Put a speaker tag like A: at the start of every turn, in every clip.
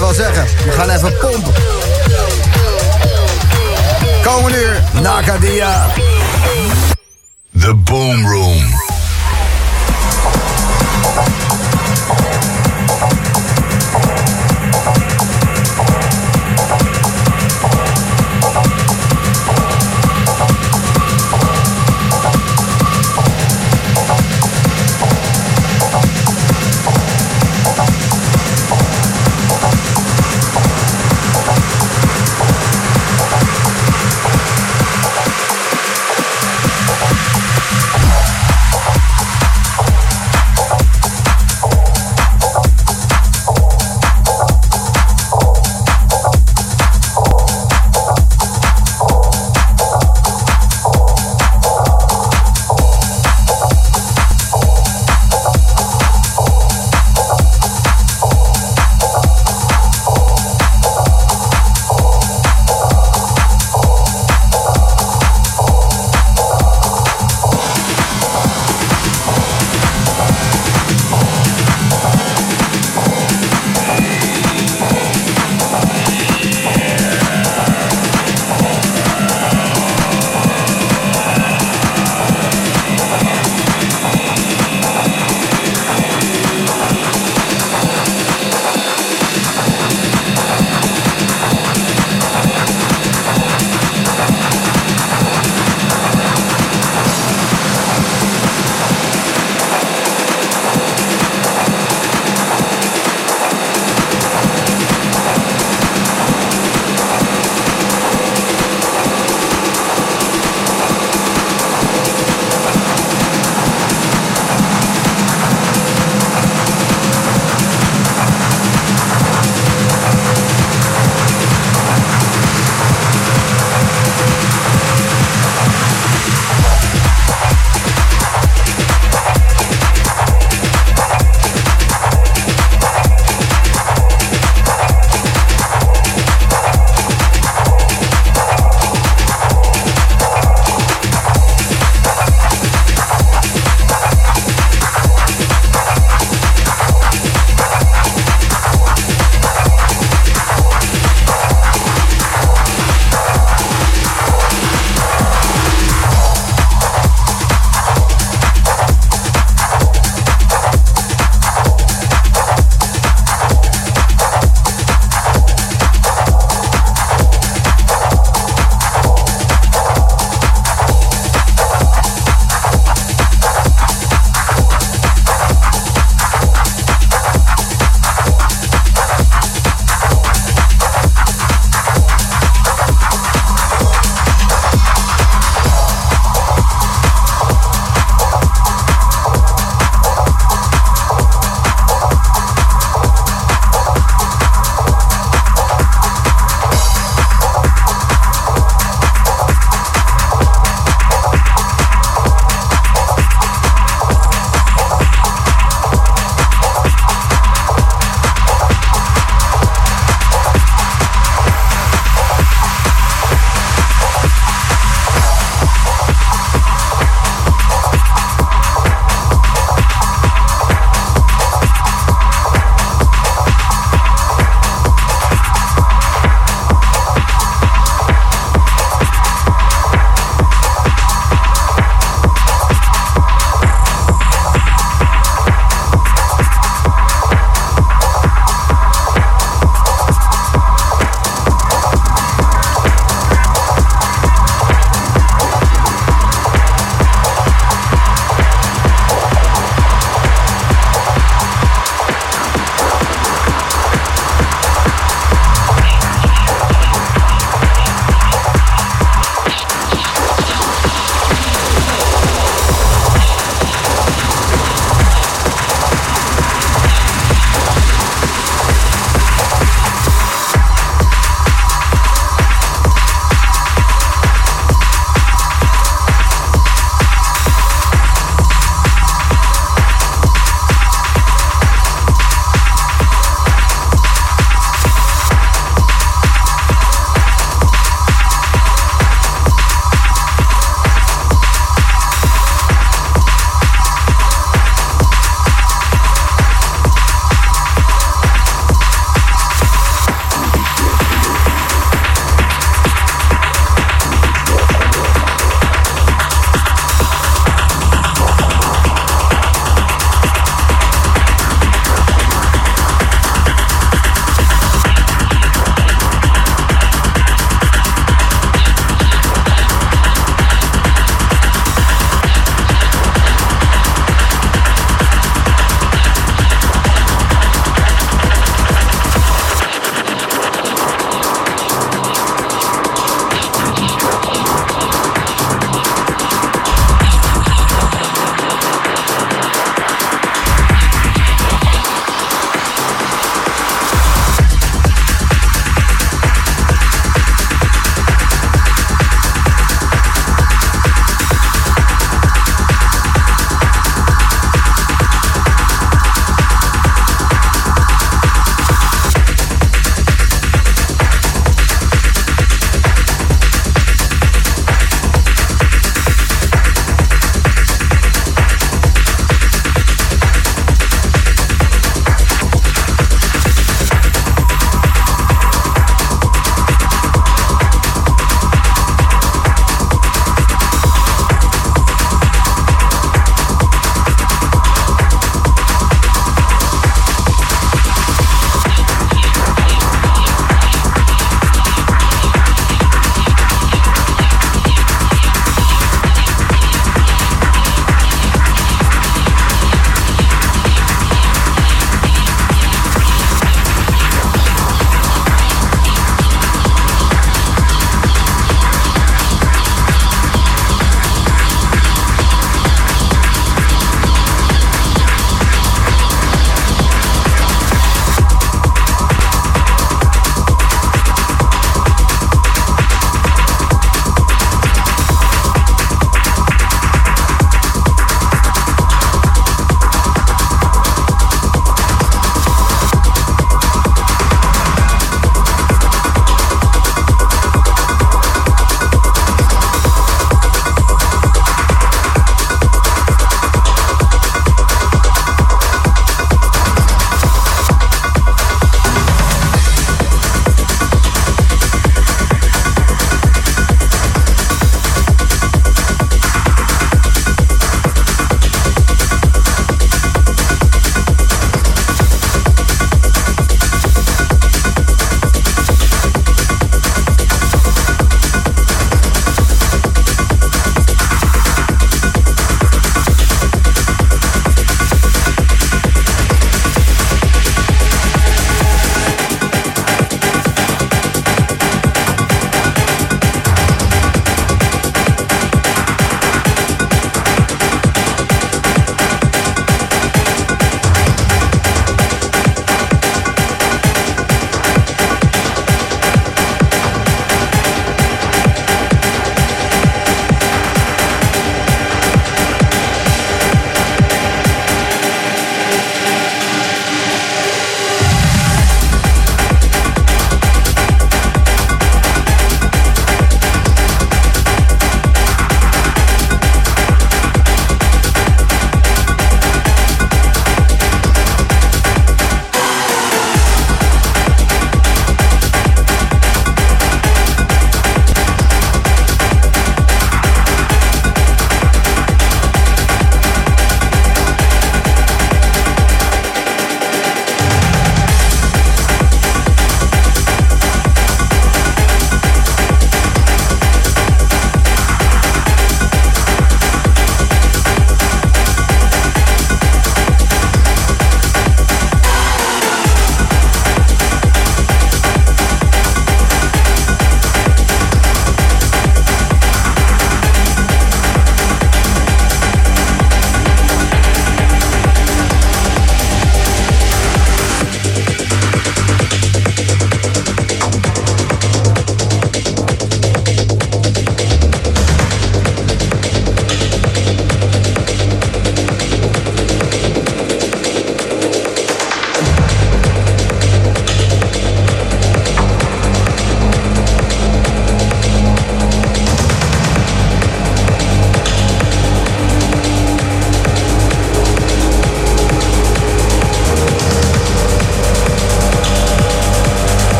A: je zeggen. We gaan even pompen. Komende uur, Nakadia.
B: The Boom Room.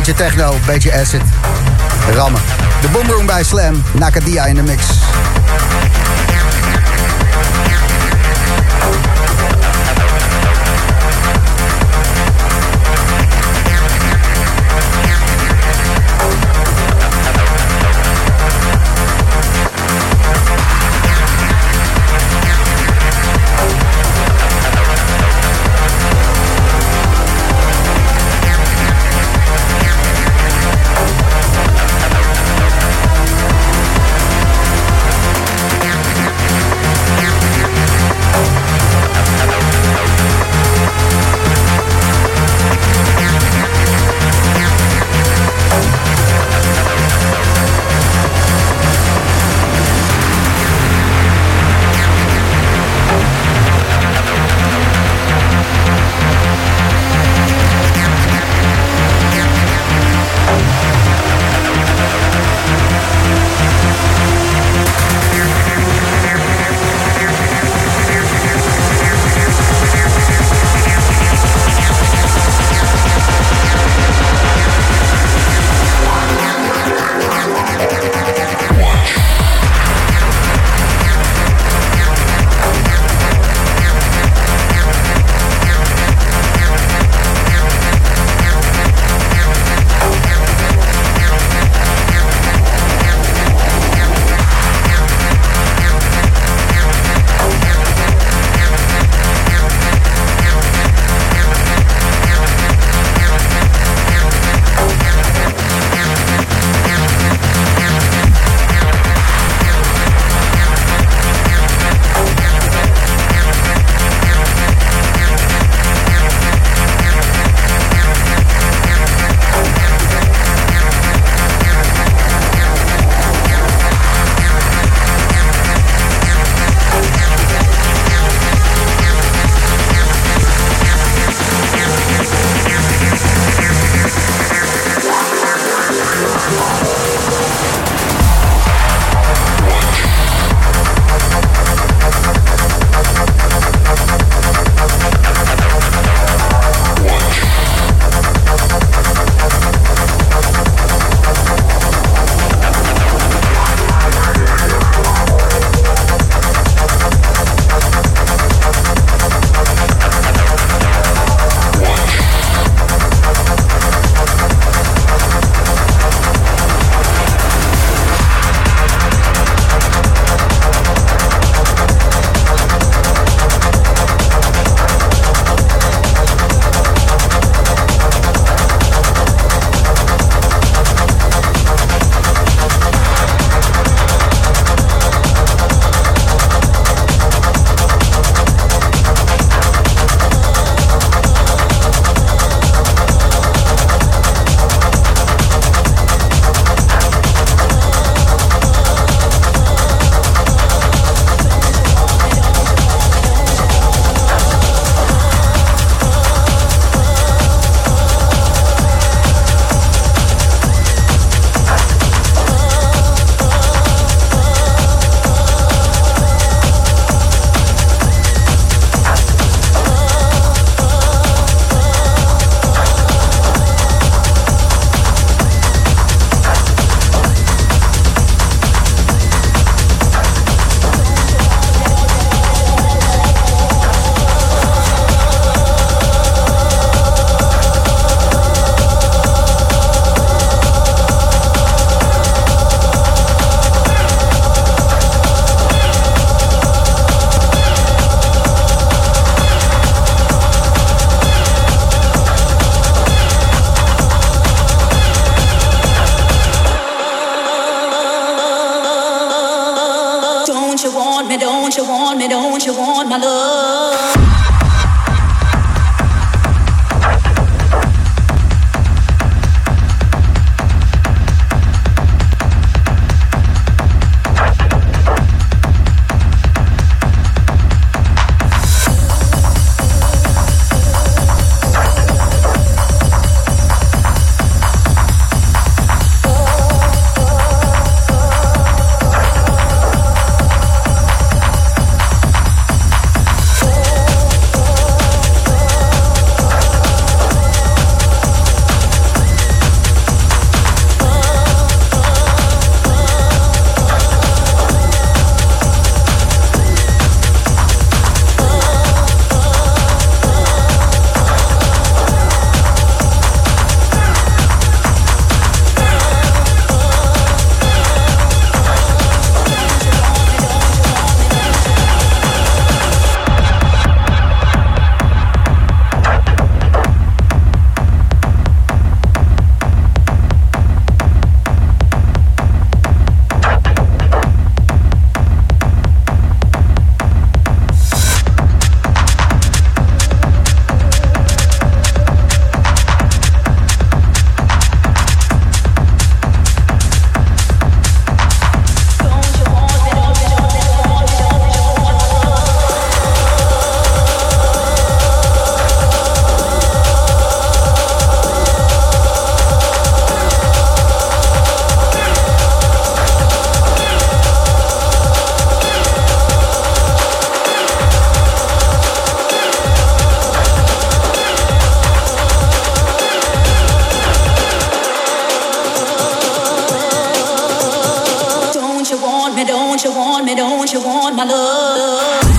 A: Beetje techno, beetje acid. Rammen. De Boomroom bij Slam. Nakadia in de mix.
C: want me? Don't you want me? Don't you want my love?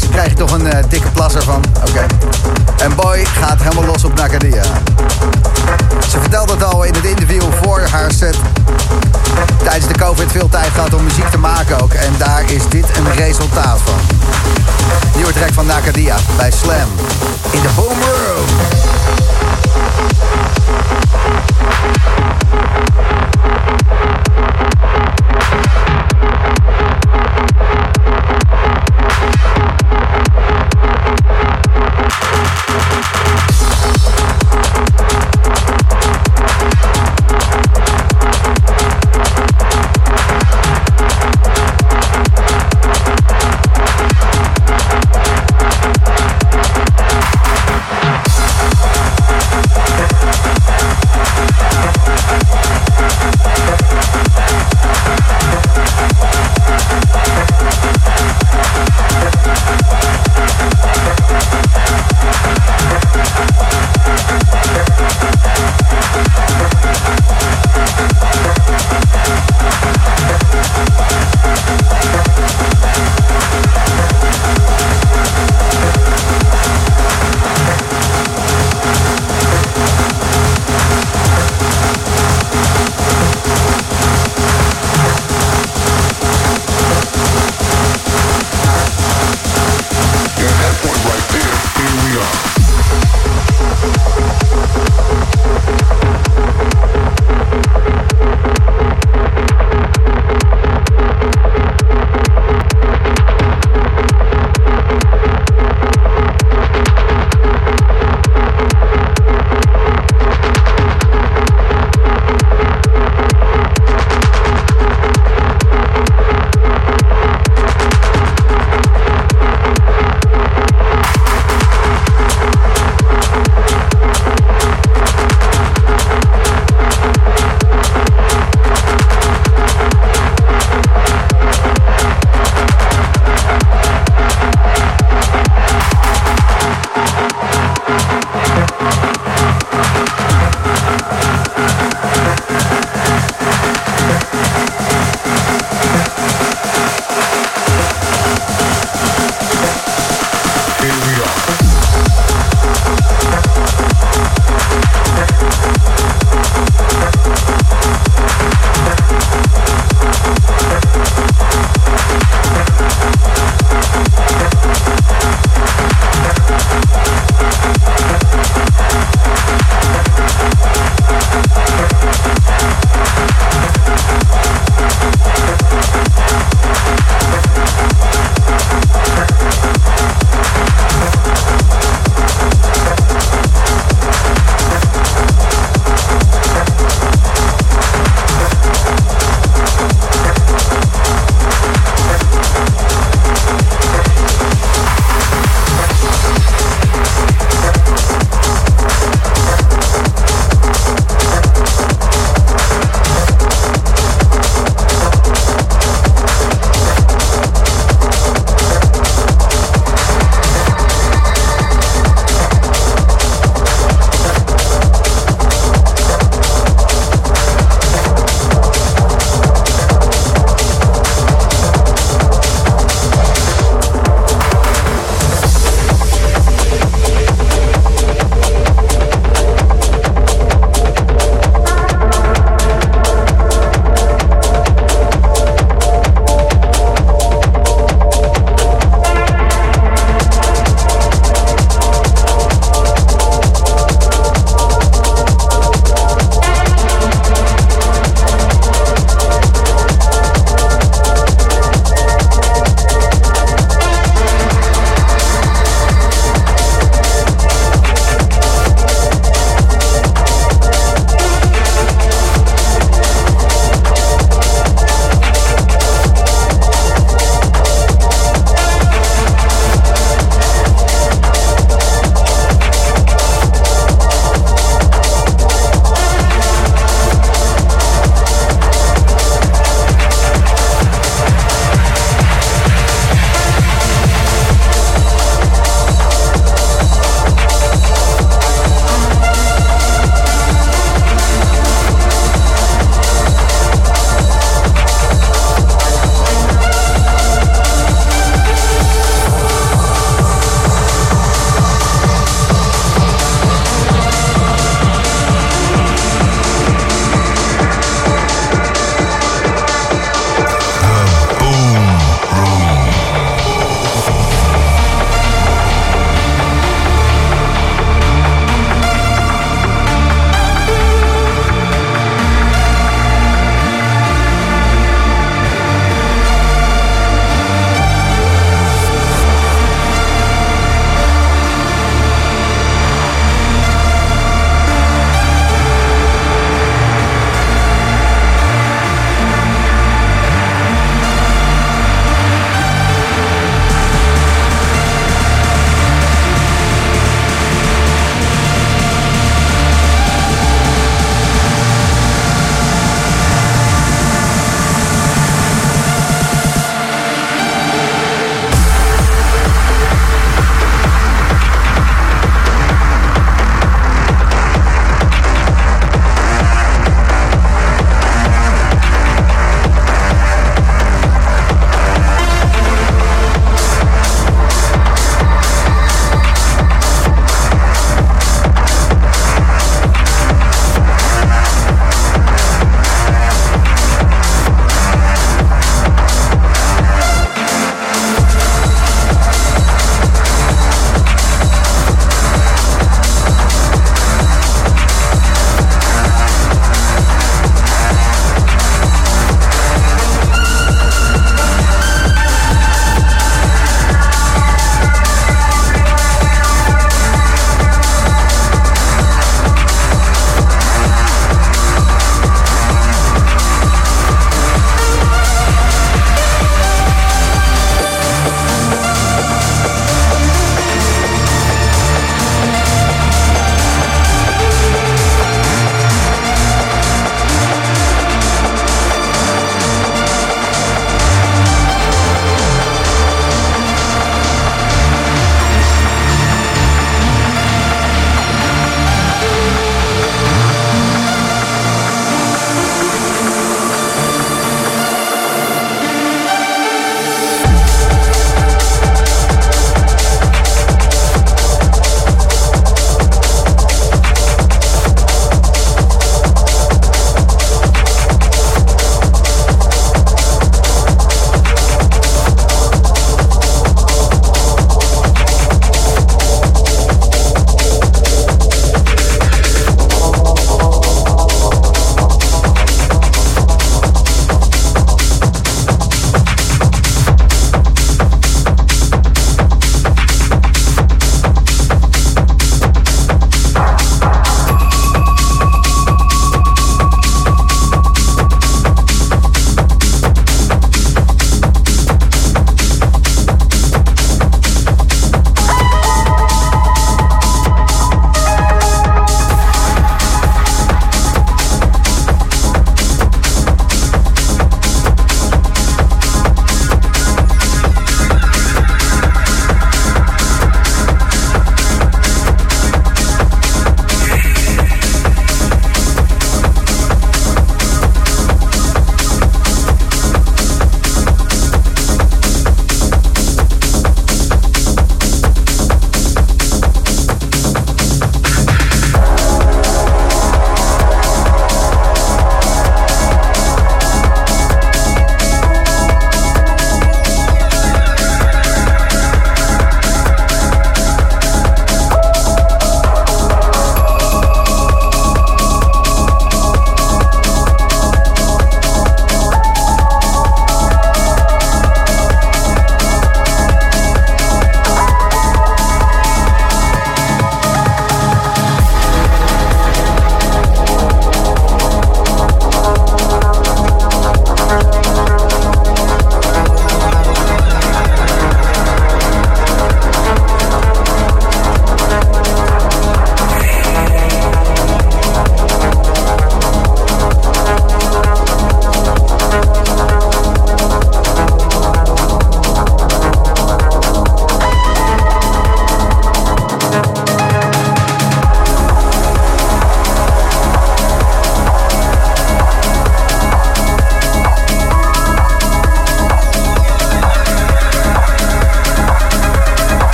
A: Krijg je toch een eh, dikke plasser van. Oké. En Boy gaat helemaal los op Nakadia. Ze vertelde het al in het interview voor haar set. Tijdens de COVID veel tijd gehad om muziek te maken ook. En daar is dit een resultaat van. Nieuwe track van Nakadia bij Slam. In de Boom Room.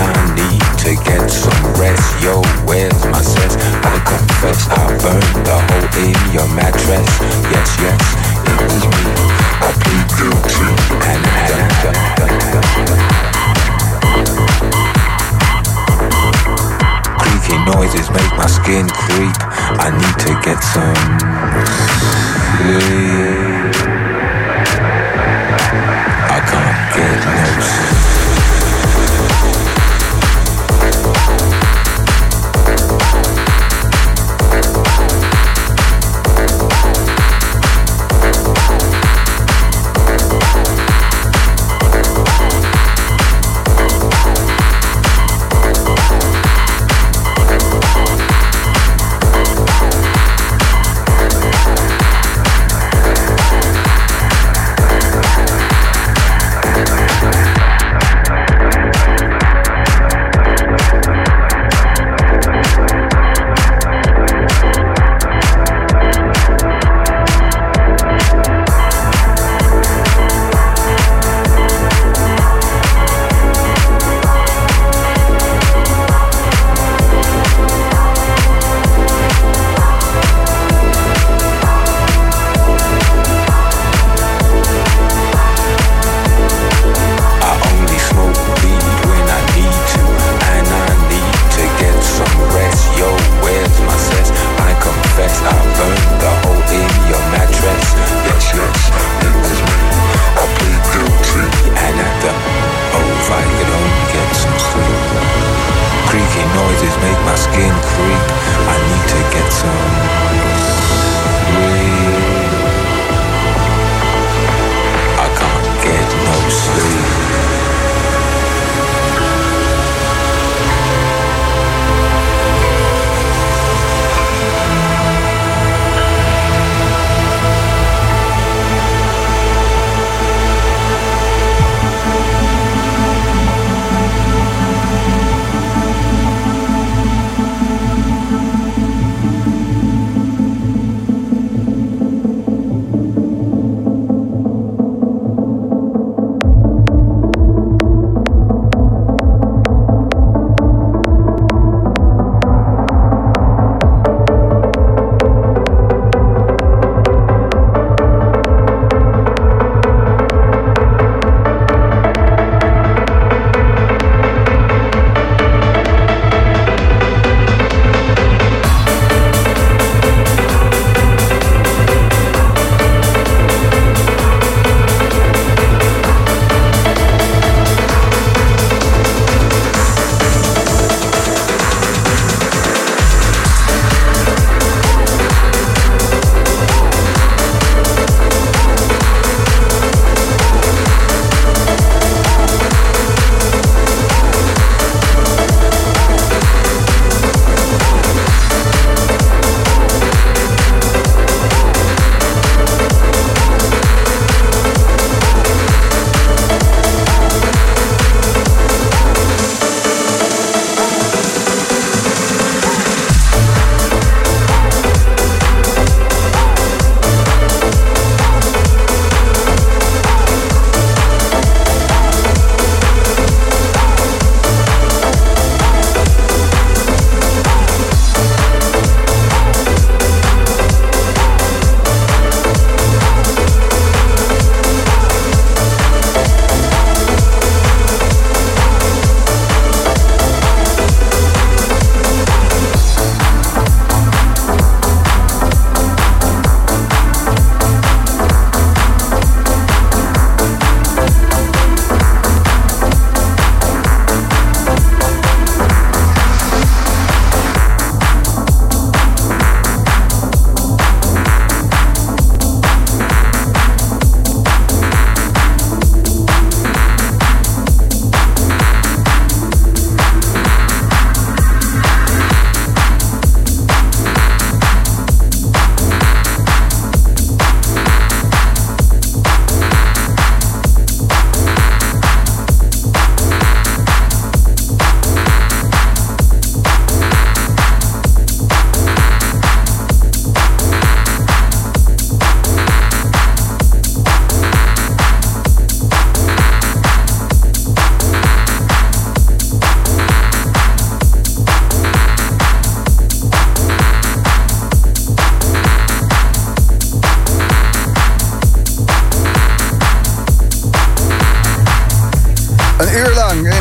D: I need to get some rest. Yo, where's my sense? I confess I burned a hole in your mattress. Yes, yes, it was me. I guilty. And Creaky noises make my skin creep. I need to get some. I can't get no sleep. noises make my skin creep. I need to get some.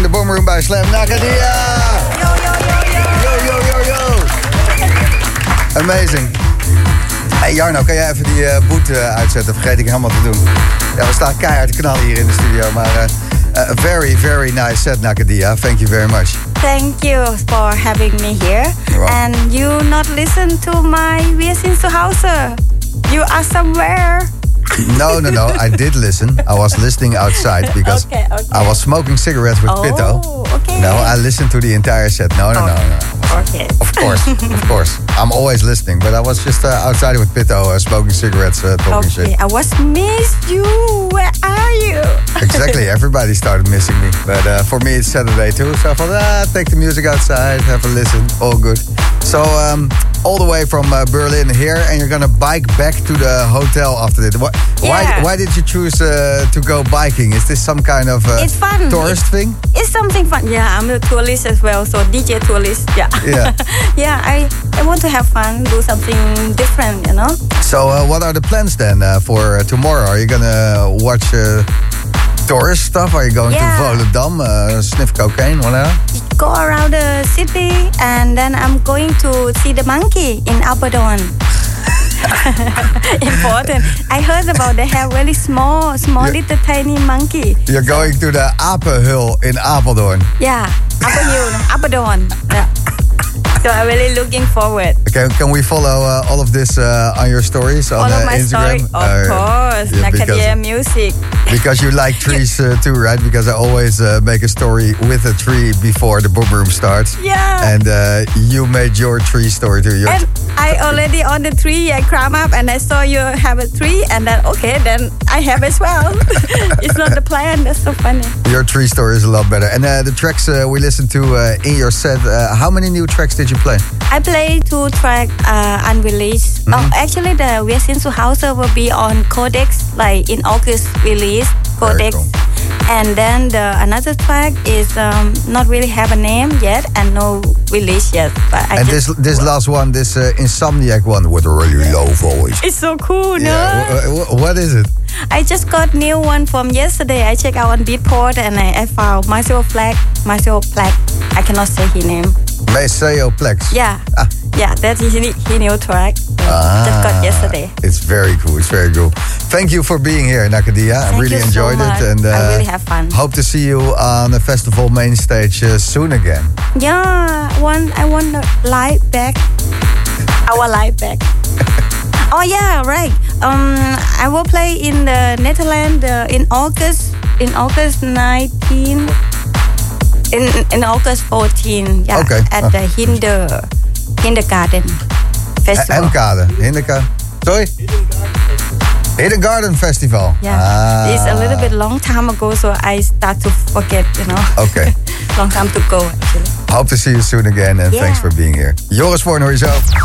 A: Boomroom bij Slam Nakadia.
E: Yo, yo, yo, yo. Yo, yo,
A: yo, yo. Amazing. Hey Jarno, kan jij even die uh, boet uh, uitzetten? Vergeet ik helemaal te doen. Ja, we staan keihard te knallen hier in de studio. Maar uh, a very, very nice set, Nakadia. Thank you very much.
E: Thank you for having me here. And you not listen to my Hause. You are somewhere.
A: No, no, no. I did listen. I was listening outside because
E: okay, okay. I was
A: smoking cigarettes with oh, Pitto.
E: Okay. No, I
A: listened to the entire set. No, no, no, no.
E: Okay. Of course, of
A: course. I'm always listening, but I was just uh, outside with Pito uh, smoking cigarettes, uh, talking okay.
E: shit. I was missed you. Where are you?
A: exactly. Everybody started missing me, but uh, for me it's Saturday too. So I thought, ah, take the music outside, have a listen, all good. So um, all the way from uh, Berlin here, and you're gonna bike back to the hotel after this. Why? Yeah. Why, why did you choose uh, to go biking? Is this some kind of uh, It's
E: fun. tourist
A: It's- thing?
E: It's something fun. Yeah, I'm a tourist as well, so DJ tourist. Yeah. Yeah. yeah, I, I want to have fun, do something different, you know?
A: So uh, what are the plans then uh, for uh, tomorrow? Are you gonna watch uh, tourist stuff? Are you going Yeah. to Volendam, uh, sniff cocaine, whatever?
E: Go around the city and then I'm going to see the monkey in Abaddon. Important. I heard about they have really small, small Yeah. little tiny monkey. You're going
A: to the Apenheul in Apeldoorn.
E: Yeah, Abaddon. Apeldoorn. Yeah. So I'm really looking forward.
A: Can, can we follow uh, all of this uh, on your stories on All uh, of my Instagram? story, of Uh,
E: course. yeah, Nakadia because, music.
A: because you like trees uh, too, right? Because I always uh, make a story with a tree before the boom room starts.
E: Yeah.
A: And uh, you made your tree story too. Your And
E: I already on the tree. I climb up and I saw you have a tree, and then okay, then I have as well. it's not the plan. That's so funny.
A: Your tree story is a lot better. And uh, the tracks uh, we listened to uh, in your set, uh, how many new tracks did you play?
E: I play two track uh, unreleased. Mm-hmm. Oh, actually, the zu Hause will be on Codex, like in August release Codex. cool. And then the another track is um, not really have a name yet and no release yet. But I and just, this this
A: last one, this uh, Insomniac one with a really low voice.
E: it's so cool, no? Yeah,
A: wh- wh- what is it?
E: I just got new one from yesterday. I checked out on Beatport and I, I found Marcel Flag. Marcel Flag. I cannot say his name.
A: Maceo Plex.
E: Yeah.
A: Ah.
E: Yeah, that's his, his new track. Just got yesterday.
A: It's very cool. It's very cool. Thank you for being here, Nakadia. I really so enjoyed much. it, and uh, I really
E: have fun.
A: Hope to see you on the festival main stage uh, soon again.
E: Yeah, one I want the live back. Our live back. oh yeah, right. Um, I will play in the Netherlands uh, in August. In August 19. In in August 14. Yeah. Okay. At Ah. the Hinder Hindergarten Festival.
A: Hemkade, Hindeka. Sorry? Hidden Garden Festival. Yeah. Ah. It's a little bit
E: long time ago, so I start to forget. You know.
A: Okay.
E: long time to go actually.
A: Hope to see you soon again, and Yeah. thanks for being here. Joris Voorn hoor je zo.